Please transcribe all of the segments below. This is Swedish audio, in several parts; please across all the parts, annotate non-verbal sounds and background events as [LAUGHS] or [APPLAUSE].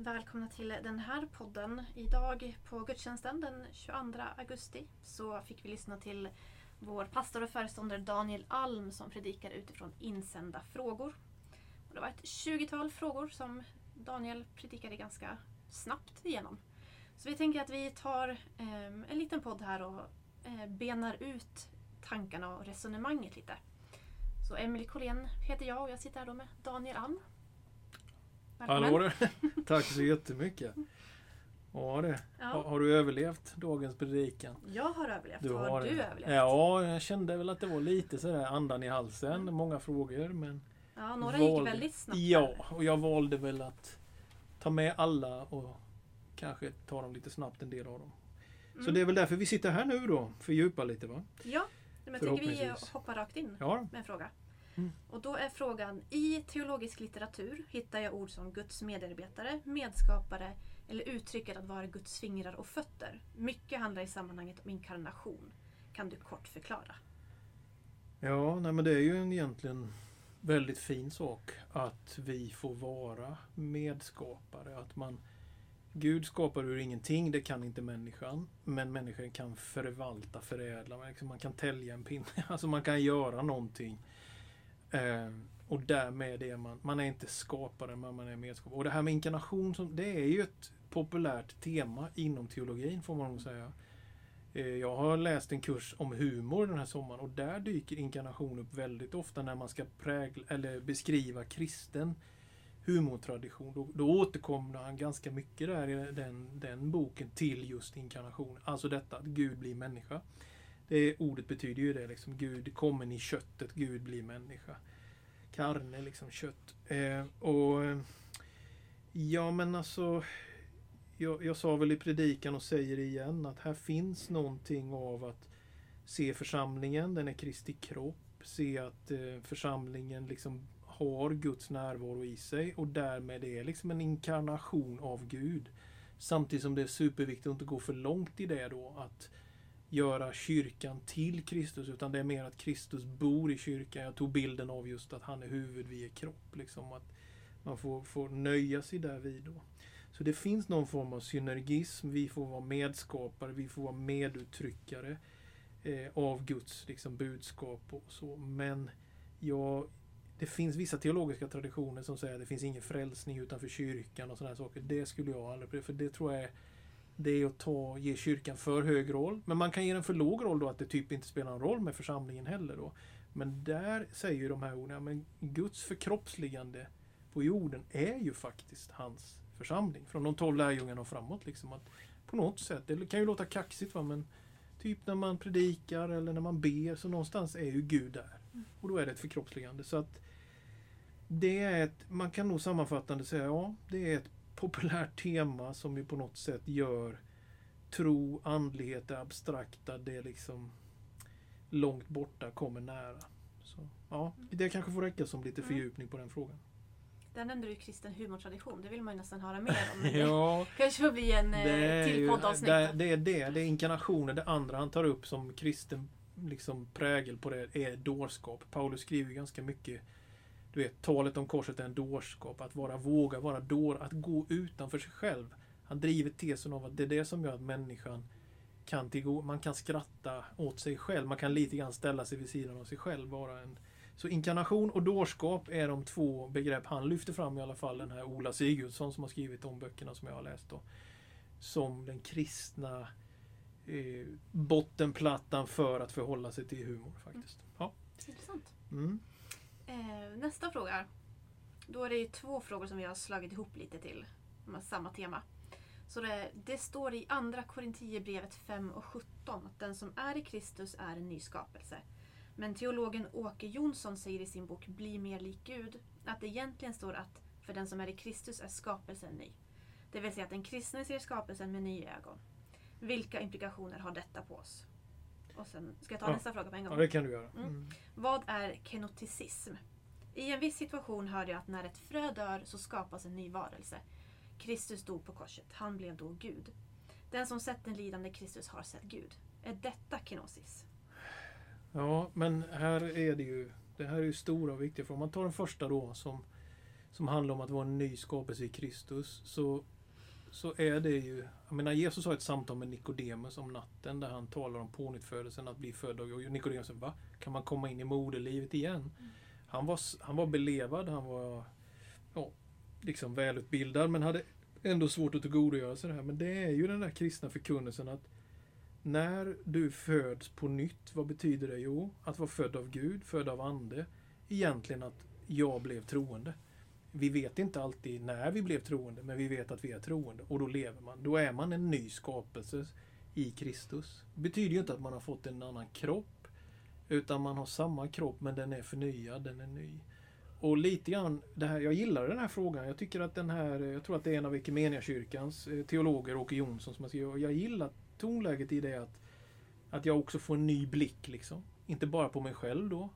Välkomna till den här podden. Idag på gudstjänsten den 22 augusti så fick vi lyssna till vår pastor och föreståndare Daniel Alm som predikar utifrån insända frågor. Och det var ett 20-tal frågor som Daniel predikade ganska snabbt igenom. Så vi tänker att vi tar eh, en liten podd här och eh, benar ut tankarna och resonemanget lite. Så Emelie Collén heter jag och jag sitter här då med Daniel Alm. Välkommen. Hallå där. [LAUGHS] Tack så jättemycket. Ja, det. Ja. Har, har, du överlevt dagens predikan? Jag har överlevt. Du har, har du överlevt? Ja, jag kände väl att det var lite sådär andan i halsen. Mm. Många frågor men... Ja, några valde, gick väldigt snabbt. Ja, och jag valde väl att ta med alla och kanske ta dem lite snabbt en del av dem. Mm. Så det är väl därför vi sitter här nu då. Fördjupa lite va? Ja, men jag tycker vi hoppar rakt in ja. med en fråga. Mm. Och då är frågan, i teologisk litteratur hittar jag ord som Guds medarbetare, medskapare eller uttrycket att vara Guds fingrar och fötter. Mycket handlar i sammanhanget om inkarnation. Kan du kort förklara? Ja, nej men det är ju en egentligen väldigt fin sak att vi får vara medskapare. Att man Gud skapar ur ingenting, det kan inte människan. Men människan kan förvalta, förädla, liksom man kan tälja en pinne. [LAUGHS] Alltså man kan göra någonting Eh, och därmed är man, man är inte skapare, men man är medskapare. Och det här med inkarnation, som, det är ju ett populärt tema inom teologin, får man nog säga. Eh, jag har läst en kurs om humor den här sommaren och där dyker inkarnation upp väldigt ofta när man ska prägla, eller beskriva kristen humortradition. Då, då återkommer han ganska mycket där i den, den boken till just inkarnation. Alltså detta att Gud blir människa. Det ordet betyder ju det, liksom, Gud kommer i köttet, Gud blir människa. Karne, liksom kött. Eh, och Ja men alltså jag, jag sa väl i predikan och säger igen att här finns någonting av att se församlingen, den är Kristi kropp. Se att eh, församlingen liksom har Guds närvaro i sig och därmed är liksom en inkarnation av Gud. Samtidigt som det är superviktigt att inte gå för långt i det då. Att göra kyrkan till Kristus utan det är mer att Kristus bor i kyrkan. Jag tog bilden av just att han är huvud, vi är kropp. Liksom att man får, får nöja sig där vid då. Så det finns någon form av synergism. Vi får vara medskapare, vi får vara meduttryckare eh, av Guds liksom, budskap och så. Men ja, det finns vissa teologiska traditioner som säger att det finns ingen frälsning utanför kyrkan och sådana saker. Det skulle jag aldrig... För det tror jag är det är att ta, ge kyrkan för hög roll. Men man kan ge den för låg roll då att det typ inte spelar någon roll med församlingen heller. Då. Men där säger ju de här orden, men Guds förkroppsligande på jorden är ju faktiskt hans församling. Från de tolv lärjungarna och framåt. Liksom, att på något sätt, det kan ju låta kaxigt va, men typ när man predikar eller när man ber så någonstans är ju Gud där. Mm. Och då är det ett förkroppsligande. Så att det är ett, man kan nog sammanfattande säga, ja, det är ett populärt tema som ju på något sätt gör tro, andlighet, det abstrakta, det liksom långt borta kommer nära. Så, ja, det kanske får räcka som lite mm. fördjupning på den frågan. Där nämnde du kristen humortradition. Det vill man ju nästan höra mer om. [LAUGHS] ja, kanske får bli en eh, till poddavsnitt. Det, det är det. Det är inkarnationen. Det andra han tar upp som kristen liksom, prägel på det är dårskap. Paulus skriver ganska mycket du vet, talet om korset är en dårskap. Att vara, våga vara dår, att gå utanför sig själv. Han driver tesen av att det är det som gör att människan kan tillgå, man kan skratta åt sig själv. Man kan lite grann ställa sig vid sidan av sig själv. Vara en, så inkarnation och dårskap är de två begrepp han lyfter fram i alla fall. Den här Ola Sigurdsson som har skrivit de böckerna som jag har läst. Då, som den kristna eh, bottenplattan för att förhålla sig till humor faktiskt. Ja. Intressant. Mm. Eh, nästa fråga. Då är det ju två frågor som vi har slagit ihop lite till samma tema. Så det, det står i Andra Korinthierbrevet 5 och 17 att den som är i Kristus är en ny skapelse. Men teologen Åke Jonsson säger i sin bok Bli mer lik Gud att det egentligen står att för den som är i Kristus är skapelsen ny. Det vill säga att den kristne ser skapelsen med nya ögon. Vilka implikationer har detta på oss? Och sen ska jag ta ja. nästa fråga på en gång. Ja, det kan du göra. Mm. Mm. Vad är kenoticism? I en viss situation hörde jag att när ett frö dör så skapas en ny varelse. Kristus dog på korset. Han blev då Gud. Den som sett den lidande Kristus har sett Gud. Är detta kenosis? Ja, men här är det ju det här är ju stora och viktiga frågor. Om man tar den första då som, som handlar om att vara en ny skapelse i Kristus, så, så är det ju... Jag menar, Jesus har ett samtal med Nikodemus om natten där han talar om pånyttfödelsen, att bli född av Och Nikodemus säger, va? Kan man komma in i moderlivet igen? Mm. Han, var, han var belevad, han var ja, liksom välutbildad, men hade ändå svårt att tillgodogöra sig det här. Men det är ju den där kristna förkunnelsen att när du föds på nytt, vad betyder det? Jo, att vara född av Gud, född av Ande. Egentligen att jag blev troende. Vi vet inte alltid när vi blev troende, men vi vet att vi är troende och då lever man. Då är man en ny skapelse i Kristus. Det betyder ju inte att man har fått en annan kropp, utan man har samma kropp men den är förnyad, den är ny. Och lite grann, det här, jag gillar den här frågan. Jag tycker att den här, jag tror att det är en av Equmeniakyrkans eh, teologer, Åke Jonsson, som jag skriver. Jag gillar tonläget i det att, att jag också får en ny blick. liksom. Inte bara på mig själv då,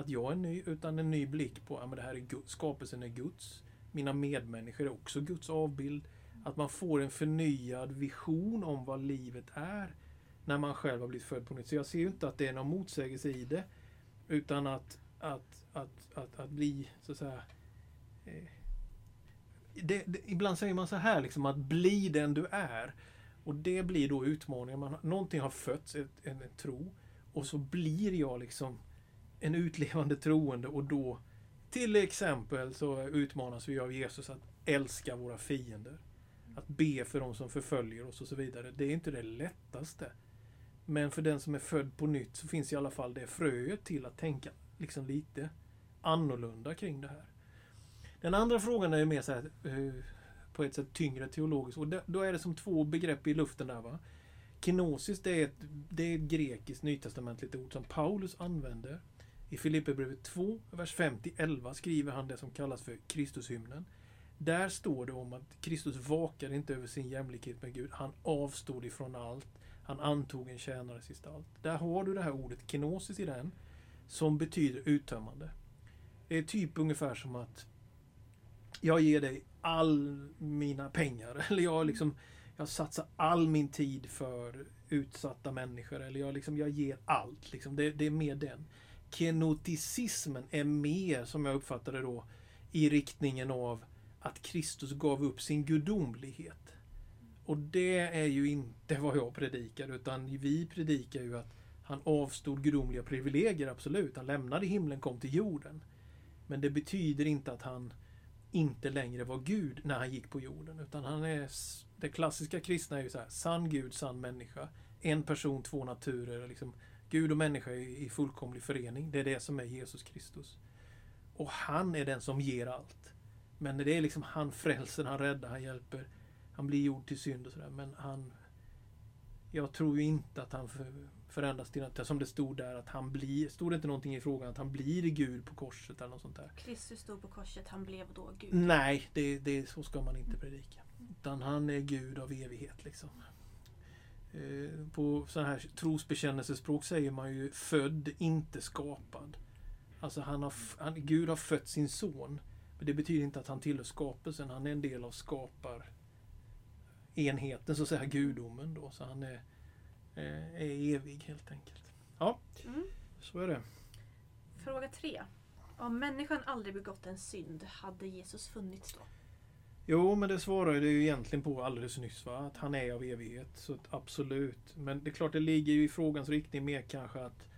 att jag är ny, utan en ny blick på att det här är Guds, skapelsen är Guds. Mina medmänniskor är också Guds avbild. Att man får en förnyad vision om vad livet är när man själv har blivit född på nytt. Så jag ser ju inte att det är någon motsägelse i det. Utan att, att, att, att, att bli, så att säga... Eh, det, det, ibland säger man så här, liksom, att bli den du är. Och det blir då utmaningen. Man, någonting har fötts, ett, en, en tro. Och så blir jag liksom en utlevande troende och då till exempel så utmanas vi av Jesus att älska våra fiender. Att be för dem som förföljer oss och så vidare. Det är inte det lättaste. Men för den som är född på nytt så finns i alla fall det fröet till att tänka liksom lite annorlunda kring det här. Den andra frågan är mer så här, eh, på ett sätt tyngre teologiskt. Och då är det som två begrepp i luften där. va. Kenosis det är ett, det är ett grekiskt nytestamentligt ord som Paulus använder. I Filipperbrevet 2, vers 50-11 skriver han det som kallas för Kristushymnen. Där står det om att Kristus vakar inte över sin jämlikhet med Gud. Han avstod ifrån allt. Han antog en tjänares gestalt. Där har du det här ordet kenosis i den, som betyder uttömmande. Det är typ ungefär som att jag ger dig all mina pengar. [LAUGHS] Eller jag, liksom, jag satsar all min tid för utsatta människor. Eller jag, liksom, jag ger allt. Liksom. Det, det är mer den. Kenoticismen är mer, som jag uppfattar det då, i riktningen av att Kristus gav upp sin gudomlighet. Och det är ju inte [LAUGHS] vad jag predikar, utan vi predikar ju att han avstod gudomliga privilegier, absolut. Han lämnade himlen, kom till jorden. Men det betyder inte att han inte längre var Gud när han gick på jorden. Utan han är, det klassiska kristna är ju så här, sann Gud, sann människa. En person, två naturer. Liksom, Gud och människa i fullkomlig förening. Det är det som är Jesus Kristus. Och han är den som ger allt. Men det är liksom han frälser, han räddar, han hjälper. Han blir gjord till synd och sådär. Men han... Jag tror ju inte att han förändras till att, som det stod där, att han blir... Stod det inte någonting i frågan att han blir Gud på korset eller något sånt där? Kristus stod på korset, han blev då Gud? Nej, det, det, så ska man inte predika. Utan han är Gud av evighet liksom. Eh, på sådana här trosbekännelsespråk säger man ju född, inte skapad. Alltså han har, han, Gud har fött sin son. Men det betyder inte att han tillhör skapelsen. Han är en del av skapar enheten, så att säga, gudomen då. Så han är, eh, är evig helt enkelt. Ja, mm. så är det. Fråga tre. Om människan aldrig begått en synd, hade Jesus funnits då? Jo, men det svarade ju egentligen på alldeles nyss. Va? Att han är av evighet. Så absolut. Men det är klart, det ligger ju i frågans riktning mer kanske att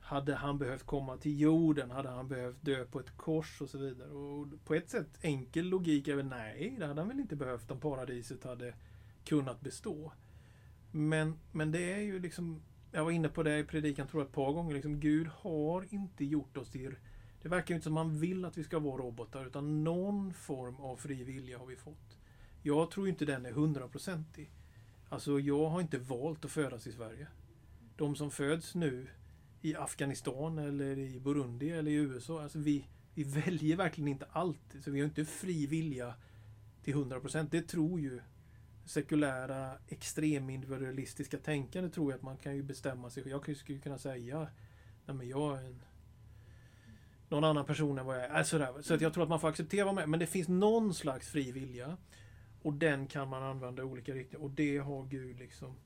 hade han behövt komma till jorden? Hade han behövt dö på ett kors och så vidare? Och på ett sätt enkel logik är väl nej, det hade han väl inte behövt om paradiset hade kunnat bestå. Men, men det är ju liksom, jag var inne på det i predikan tror jag ett par gånger, liksom, Gud har inte gjort oss till det verkar inte som man vill att vi ska vara robotar utan någon form av fri vilja har vi fått. Jag tror inte den är hundraprocentig. Alltså jag har inte valt att födas i Sverige. De som föds nu i Afghanistan eller i Burundi eller i USA, alltså vi, vi väljer verkligen inte allt. Så vi har inte fri vilja till 100%. Det tror ju sekulära extremindividualistiska tänkande tror jag att man kan ju bestämma sig. Jag skulle kunna säga Nej, men jag är en någon annan person än vad jag är. Alltså där. Så att jag tror att man får acceptera mig. Men det finns någon slags fri vilja. Och den kan man använda i olika riktningar. Och det har Gud liksom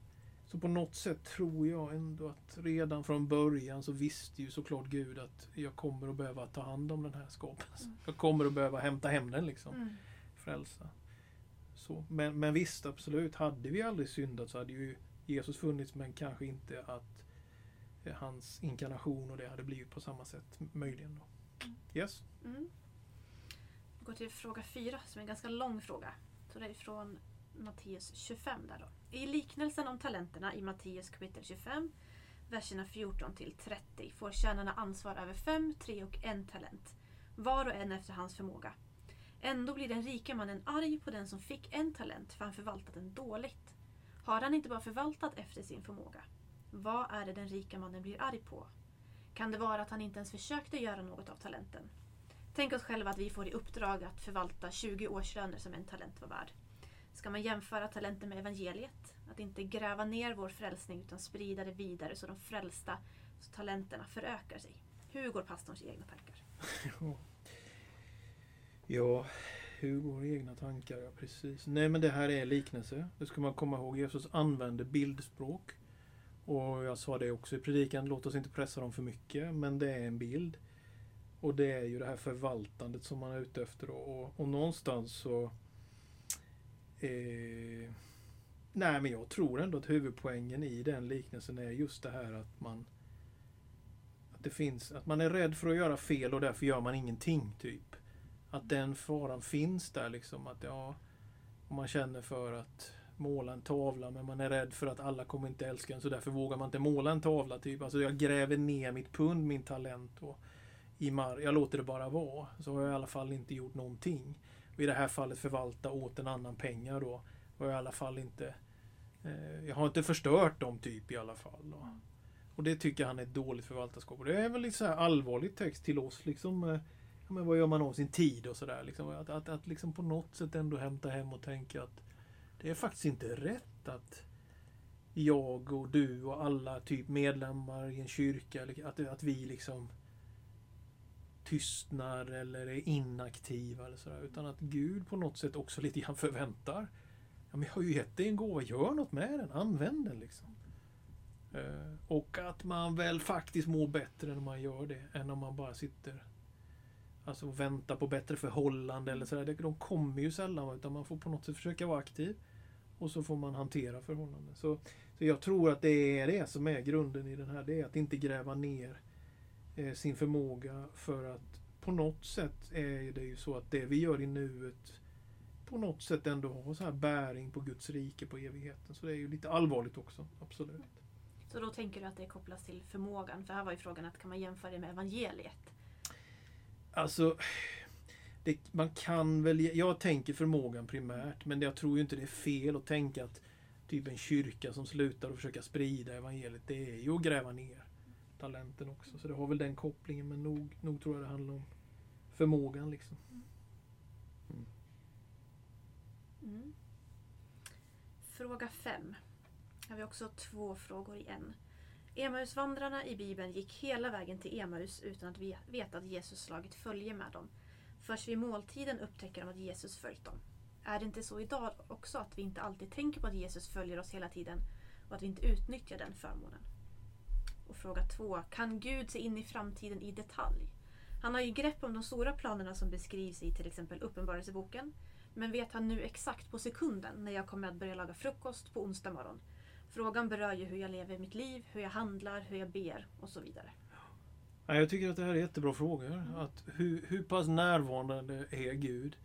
Så på något sätt tror jag ändå att redan från början så visste ju såklart Gud att jag kommer att behöva ta hand om den här skapelsen. Mm. Jag kommer att behöva hämta hem den liksom. Mm. Frälsa. Så, men, men visst, absolut. Hade vi aldrig syndat så hade ju Jesus funnits men kanske inte att hans inkarnation och det hade blivit på samma sätt möjligen. Då. Yes? Mm. Vi går till fråga fyra som är en ganska lång fråga. Så det är från Matteus 25. Där då. I liknelsen om talenterna i Matteus kapitel 25, verserna 14 till 30 får tjänarna ansvar över fem, tre och en talent. Var och en efter hans förmåga. Ändå blir den rika mannen arg på den som fick en talent för han förvaltat den dåligt. Har han inte bara förvaltat efter sin förmåga? Vad är det den rika mannen blir arg på? Kan det vara att han inte ens försökte göra något av talenten? Tänk oss själva att vi får i uppdrag att förvalta 20 årslöner som en talent var värd. Ska man jämföra talenten med evangeliet? Att inte gräva ner vår frälsning utan sprida det vidare så de frälsta så talenterna förökar sig. Hur går pastorns egna tankar? [LAUGHS] Ja, hur går egna tankar? Ja, precis. Nej, men det här är liknelse. Det ska man komma ihåg. Jesus använder bildspråk. Och jag sa det också i predikan, låt oss inte pressa dem för mycket, men det är en bild. Och det är ju det här förvaltandet som man är ute efter. Och, Och, och någonstans så... Eh, nej, men jag tror ändå att huvudpoängen i den liknelsen är just det här att man... Att det finns... Att man är rädd för att göra fel och därför gör man ingenting, typ. Att den faran finns där liksom. Att ja... Om man känner för att måla en tavla men man är rädd för att alla kommer inte älska en så därför vågar man inte måla en tavla. Typ. Alltså jag gräver ner mitt pund, min talent och i mar- Jag låter det bara vara. Så har jag i alla fall inte gjort någonting. Och I det här fallet förvalta åt en annan pengar då. Och jag i alla fall inte eh, Jag har inte förstört dem typ i alla fall. Då. Och det tycker han är ett dåligt förvaltarskap. Och det är väl lite så här allvarlig text till oss liksom. Eh, ja, men vad gör man av sin tid och sådär. Liksom. Att, att, att liksom på något sätt ändå hämta hem och tänka att det är faktiskt inte rätt att jag och du och alla typ medlemmar i en kyrka, att, att vi liksom tystnar eller är inaktiva eller sådär. Utan att Gud på något sätt också lite grann förväntar. Ja, men jag har ju gett dig en gåva, gör något med den, använd den liksom. Eh, och att man väl faktiskt mår bättre när man gör det, än om man bara sitter Alltså och väntar på bättre förhållande eller sådär. De kommer ju sällan utan man får på något sätt försöka vara aktiv. Och så får man hantera förhållanden. Så, så jag tror att det är det som är grunden i den här. Det är att inte gräva ner eh, sin förmåga för att på något sätt är det ju så att det vi gör i nuet på något sätt ändå har så här bäring på Guds rike på evigheten. Så det är ju lite allvarligt också. Absolut. Så då tänker du att det kopplas till förmågan? För här var ju frågan att kan man jämföra det med evangeliet? Alltså, det, man kan väl... Jag tänker förmågan primärt, men jag tror ju inte det är fel att tänka att typ en kyrka som slutar att försöka sprida evangeliet, det är ju att gräva ner talenten också. Så det har väl den kopplingen, men nog, nog tror jag det handlar om förmågan liksom. Mm. mm. Fråga 5. Här har vi också två frågor i en. Emausvandrarna i Bibeln gick hela vägen till Emaus utan att veta att Jesus slagit följe med dem. Först vid måltiden upptäcker de att Jesus följt dem. Är det inte så idag också att vi inte alltid tänker på att Jesus följer oss hela tiden och att vi inte utnyttjar den förmånen? Och fråga 2. Kan Gud se in i framtiden i detalj? Han har ju grepp om de stora planerna som beskrivs i till exempel Uppenbarelseboken. Men vet han nu exakt på sekunden när jag kommer att börja laga frukost på onsdag morgon? Frågan berör ju hur jag lever mitt liv, hur jag handlar, hur jag ber och så vidare. Ja, jag tycker att det här är jättebra frågor. Att hur, hur pass närvarande är Gud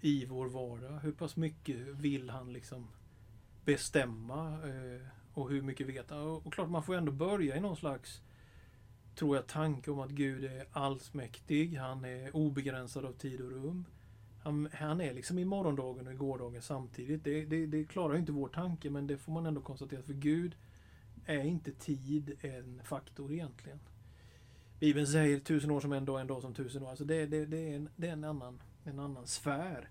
i vår vardag? Hur pass mycket vill han liksom bestämma? Eh, och hur mycket vet han? Och, och klart, man får ändå börja i någon slags, tror jag, tanke om att Gud är allsmäktig. Han är obegränsad av tid och rum. Han, han är liksom i morgondagen och i gårdagen samtidigt. Det, det, det klarar ju inte vår tanke, men det får man ändå konstatera. För Gud är inte tid en faktor egentligen. Bibeln säger tusen år som en dag, en dag som tusen år. Alltså det, det, det, är, en, det är en, annan, en annan sfär.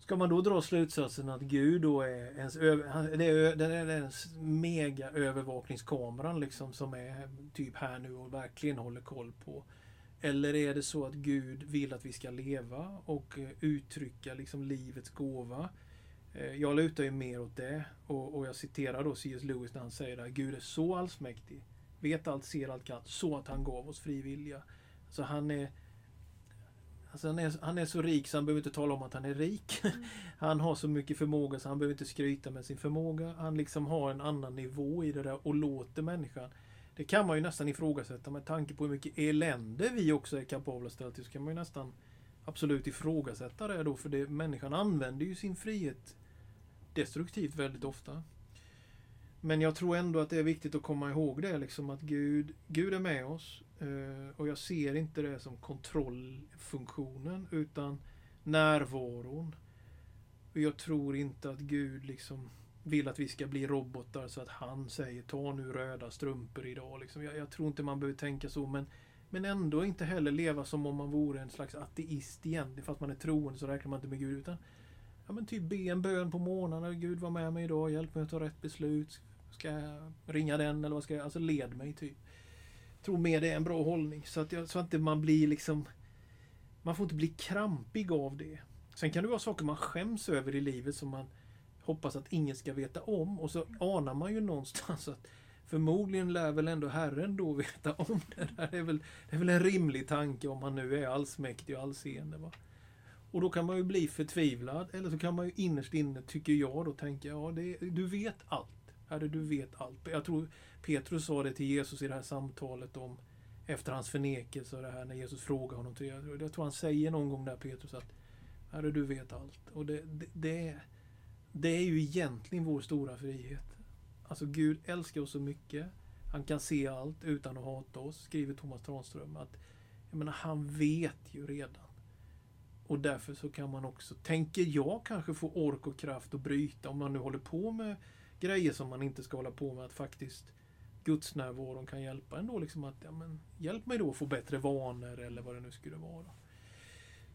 Ska man då dra slutsatsen att Gud då är ens, det är, det är ens mega övervakningskameran liksom som är typ här nu och verkligen håller koll på. Eller är det så att Gud vill att vi ska leva och eh, uttrycka liksom livets gåva eh, jag lutar ju mer åt det och, och jag citerar då C.S. Lewis när han säger att Gud är så allsmäktig, vet allt, ser allt, kan, så att han gav oss fri vilja. Så han är Alltså han, är, han är så rik så han behöver inte tala om att han är rik. Mm. [LAUGHS] Han har så mycket förmåga så han behöver inte skryta med sin förmåga. Han liksom har en annan nivå i det där och låter människan. Det kan man ju nästan ifrågasätta med tanke på hur mycket elände vi också är kapabla att ställa till. Så kan man ju nästan absolut ifrågasätta det då. För det, människan använder ju sin frihet destruktivt väldigt ofta. Men jag tror ändå att det är viktigt att komma ihåg det, liksom att Gud, Gud är med oss. Eh, och jag ser inte det som kontrollfunktionen utan närvaron. Och jag tror inte att Gud liksom vill att vi ska bli robotar så att han säger ta nu röda strumpor idag. Liksom. Jag, jag, tror inte man behöver tänka så men, men ändå inte heller leva som om man vore en slags ateist egentligen. Fast man är troende så räknar man inte med Gud. Utan ja, men typ be en bön på morgonen. Gud var med mig idag, hjälp mig att ta rätt beslut. Ska jag ringa den eller vad ska jag? Alltså led mig typ. Jag tror mer det är en bra hållning. Så att, jag, så att inte man blir liksom... Man får inte bli krampig av det. Sen kan det vara saker man skäms över i livet som man hoppas att ingen ska veta om. Och så anar man ju någonstans att förmodligen lär väl ändå Herren då veta om det. Det är väl, det är väl en rimlig tanke om han nu är allsmäktig och allseende. Va? Och då kan man ju bli förtvivlad. Eller så kan man ju innerst inne, tycker jag, då tänka ja, det, du vet allt. Herre, du vet allt. Jag tror Petrus sa det till Jesus i det här samtalet om efter hans förnekelse och det här när Jesus frågar honom. Till, jag tror han säger någon gång där Petrus att Herre, du vet allt. Och det, det, det, det är ju egentligen vår stora frihet. Alltså Gud älskar oss så mycket. Han kan se allt utan att hata oss, skriver Thomas Tranström. Att, jag menar, han vet ju redan. Och därför så kan man också, tänker jag, kanske få ork och kraft att bryta om man nu håller på med grejer som man inte ska hålla på med. Att faktiskt gudsnärvaron kan hjälpa ändå. Liksom att, ja, men, hjälp mig då att få bättre vanor eller vad det nu skulle vara.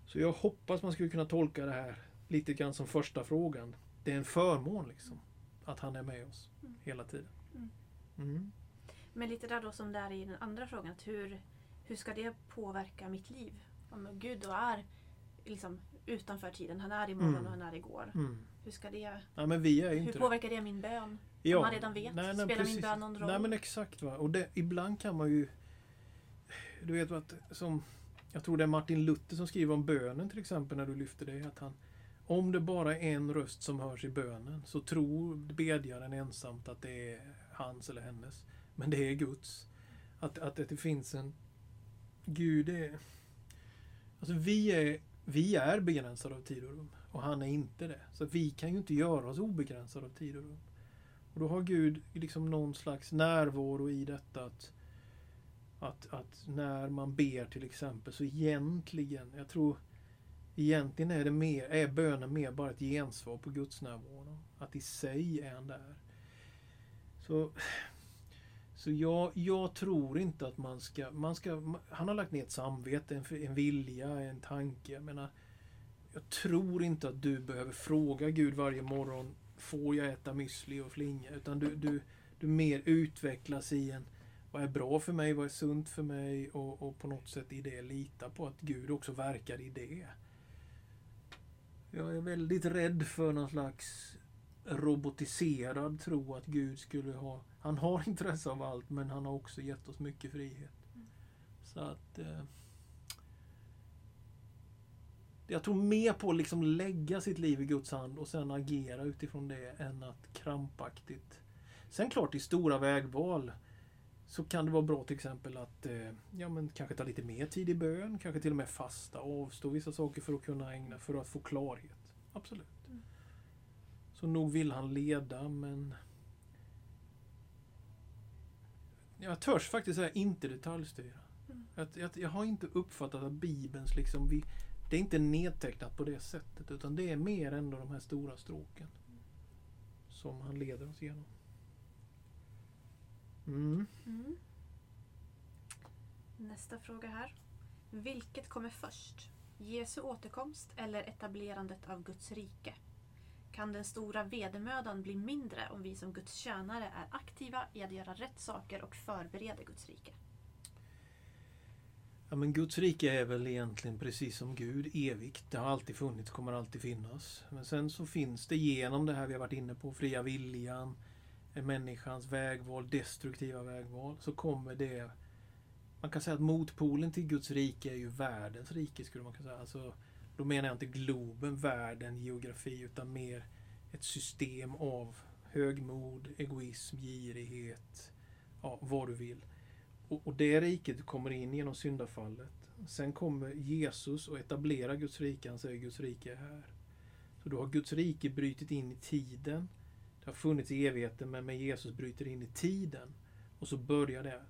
Så jag hoppas man skulle kunna tolka det här lite grann som första frågan. Det är en förmån liksom. Att han är med oss mm. hela tiden. Mm. mm. Men lite där då som det är i den andra frågan. Hur, hur ska det påverka mitt liv? Om Gud då är liksom utanför tiden. Han är imorgon mm. och han är igår. Mm. Hur ska det... Ja, men vi är hur påverkar det. det min bön? Ja, Om man redan vet. Nej, nej, Spelar precis. min bön någon roll? Nej men exakt. Va? Och det, ibland kan man ju... Du vet att som... Jag tror det är Martin Luther som skriver om bönen till exempel när du lyfter det. Att han, om det bara är en röst som hörs i bönen så tror bedjaren ensamt att det är hans eller hennes. Men det är Guds. Att, att det finns en... Gud är... Alltså vi är vi är begränsade av tid och rum och han är inte det. Så vi kan ju inte göra oss obegränsade av tid och rum. Och då har Gud liksom någon slags närvaro i detta att, att, att när man ber till exempel så egentligen, jag tror egentligen är, det mer, är bönen mer bara ett gensvar på Guds närvaro. Att i sig är han där. Så så jag, jag, tror inte att man ska, man ska... Han har lagt ner ett samvete, en, en vilja, en tanke. Jag menar, jag tror inte att du behöver fråga Gud varje morgon Får jag äta müsli och flinga? Utan du, du, du mer utvecklas i en Vad är bra för mig? Vad är sunt för mig? Och, och på något sätt i det lita på att Gud också verkar i det. Jag är väldigt rädd för någon slags robotiserad tro att Gud skulle ha... Han har [LAUGHS] intresse av allt men han har också gett oss mycket frihet. Mm. Så att... Eh, jag tror mer på att liksom lägga sitt liv i Guds hand och sen agera utifrån det än att krampaktigt... Sen klart i stora vägval så kan det vara bra till exempel att eh, ja, men kanske ta lite mer tid i bön, kanske till och med fasta, avstå vissa saker för att kunna ägna, för att få klarhet. Absolut. Så nog vill han leda, men... Jag törs faktiskt säga inte detaljstyra. Mm. Jag, jag, jag, har inte uppfattat att Bibelns liksom... Vi, det är inte nedtecknat på det sättet, utan det är mer ändå de här stora stråken. Som han leder oss igenom. Mm. Mm. Nästa fråga här. Vilket kommer först? Jesu återkomst eller etablerandet av Guds rike? Kan den stora vedermödan bli mindre om vi som Guds tjänare är aktiva i att göra rätt saker och förbereda Guds rike. Ja, men Guds rike är väl egentligen precis som Gud, evigt. Det har alltid funnits, kommer alltid finnas. Men sen så finns det genom det här vi har varit inne på, fria viljan, eh, människans vägval, destruktiva vägval, så kommer det... Man kan säga att motpolen till Guds rike är ju världens rike, skulle man kunna säga. Alltså, då menar jag inte globen, världen, geografi, utan mer ett system av högmod, egoism, girighet, ja, vad du vill. Och, och det riket kommer in genom syndafallet. Sen kommer Jesus och etablerar Guds rike. Han säger Guds rike är här. Så då har Guds rike brutit in i tiden. Det har funnits i evigheten men med Jesus bryter in i tiden. Och så börjar det.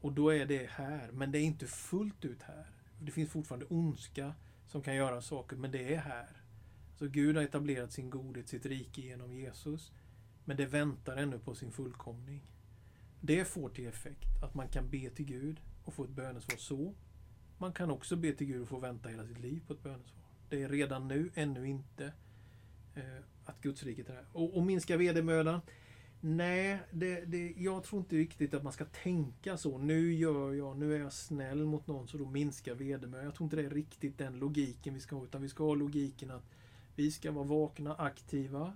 Och då är det här. Men det är inte fullt ut här. Det finns fortfarande ondska som kan göra saker, men det är här. Så Gud har etablerat sin godhet, sitt rike genom Jesus. Men det väntar ännu på sin fullkomning. Det får till effekt att man kan be till Gud och få ett bönesvar så. Man kan också be till Gud och få vänta hela sitt liv på ett bönesvar. Det är redan nu, ännu inte, eh, att Guds riket är här. Och, och minska vedermödan. Nej, det, det, jag tror inte riktigt att man ska tänka så. Nu gör jag, nu är jag snäll mot någon så då minskar vedermödan. Jag tror inte det är riktigt den logiken vi ska ha. Utan vi ska ha logiken att vi ska vara vakna, aktiva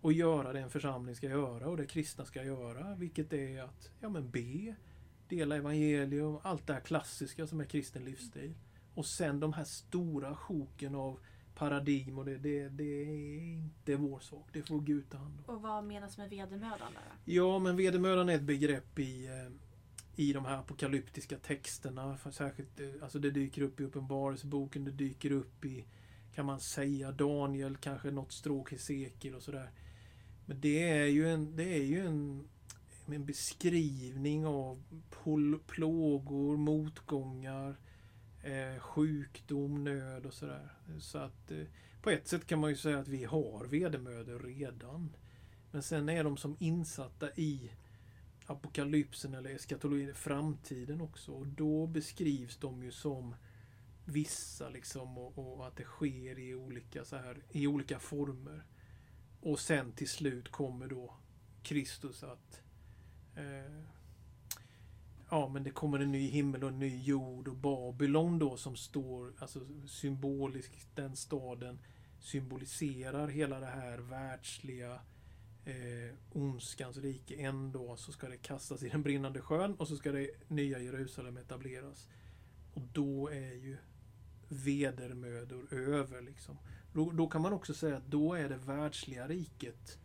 och göra det en församling ska göra och det kristna ska göra. Vilket är att ja, men be, dela evangelium, allt det här klassiska som är kristen livsstil. Och sen de här stora sjoken av paradigm och det, det, det är inte vår sak. Det får Gud ta hand om. Och vad menas med vedermödan? Ja, men vedermödan är ett begrepp i, eh, i de här apokalyptiska texterna. Särskilt, eh, alltså det dyker upp i Uppenbarelseboken, det dyker upp i, kan man säga, Daniel, kanske något stråk Hesekiel och sådär. Men det är ju en, det är ju en, en beskrivning av plågor, motgångar, eh, sjukdom, nöd och sådär. Så att eh, på ett sätt kan man ju säga att vi har vedermödor redan. Men sen är de som insatta i apokalypsen eller eskatologin, framtiden också. Och då beskrivs de ju som vissa liksom och, och, att det sker i olika, så här, i olika former. Och sen till slut kommer då Kristus att eh, Ja men det kommer en ny himmel och en ny jord och Babylon då som står, alltså symboliskt, den staden symboliserar hela det här världsliga eh, ondskans rike. En dag så ska det kastas i den brinnande sjön och så ska det nya Jerusalem etableras. Och då är ju vedermödor över. Liksom. Då, då, kan man också säga att då är det världsliga riket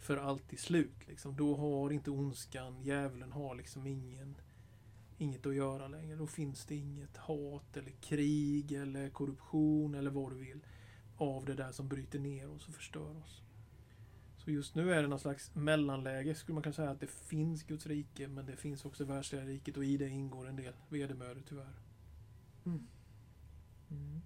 för alltid slut. Liksom. Då har inte ondskan, djävulen har liksom ingen, inget att göra längre. Då finns det inget hat eller krig eller korruption eller vad du vill av det där som bryter ner oss och förstör oss. Så just nu är det någon slags mellanläge skulle man kunna säga att det finns Guds rike men det finns också världsliga riket och i det ingår en del vedermödor tyvärr. Mm. Mm.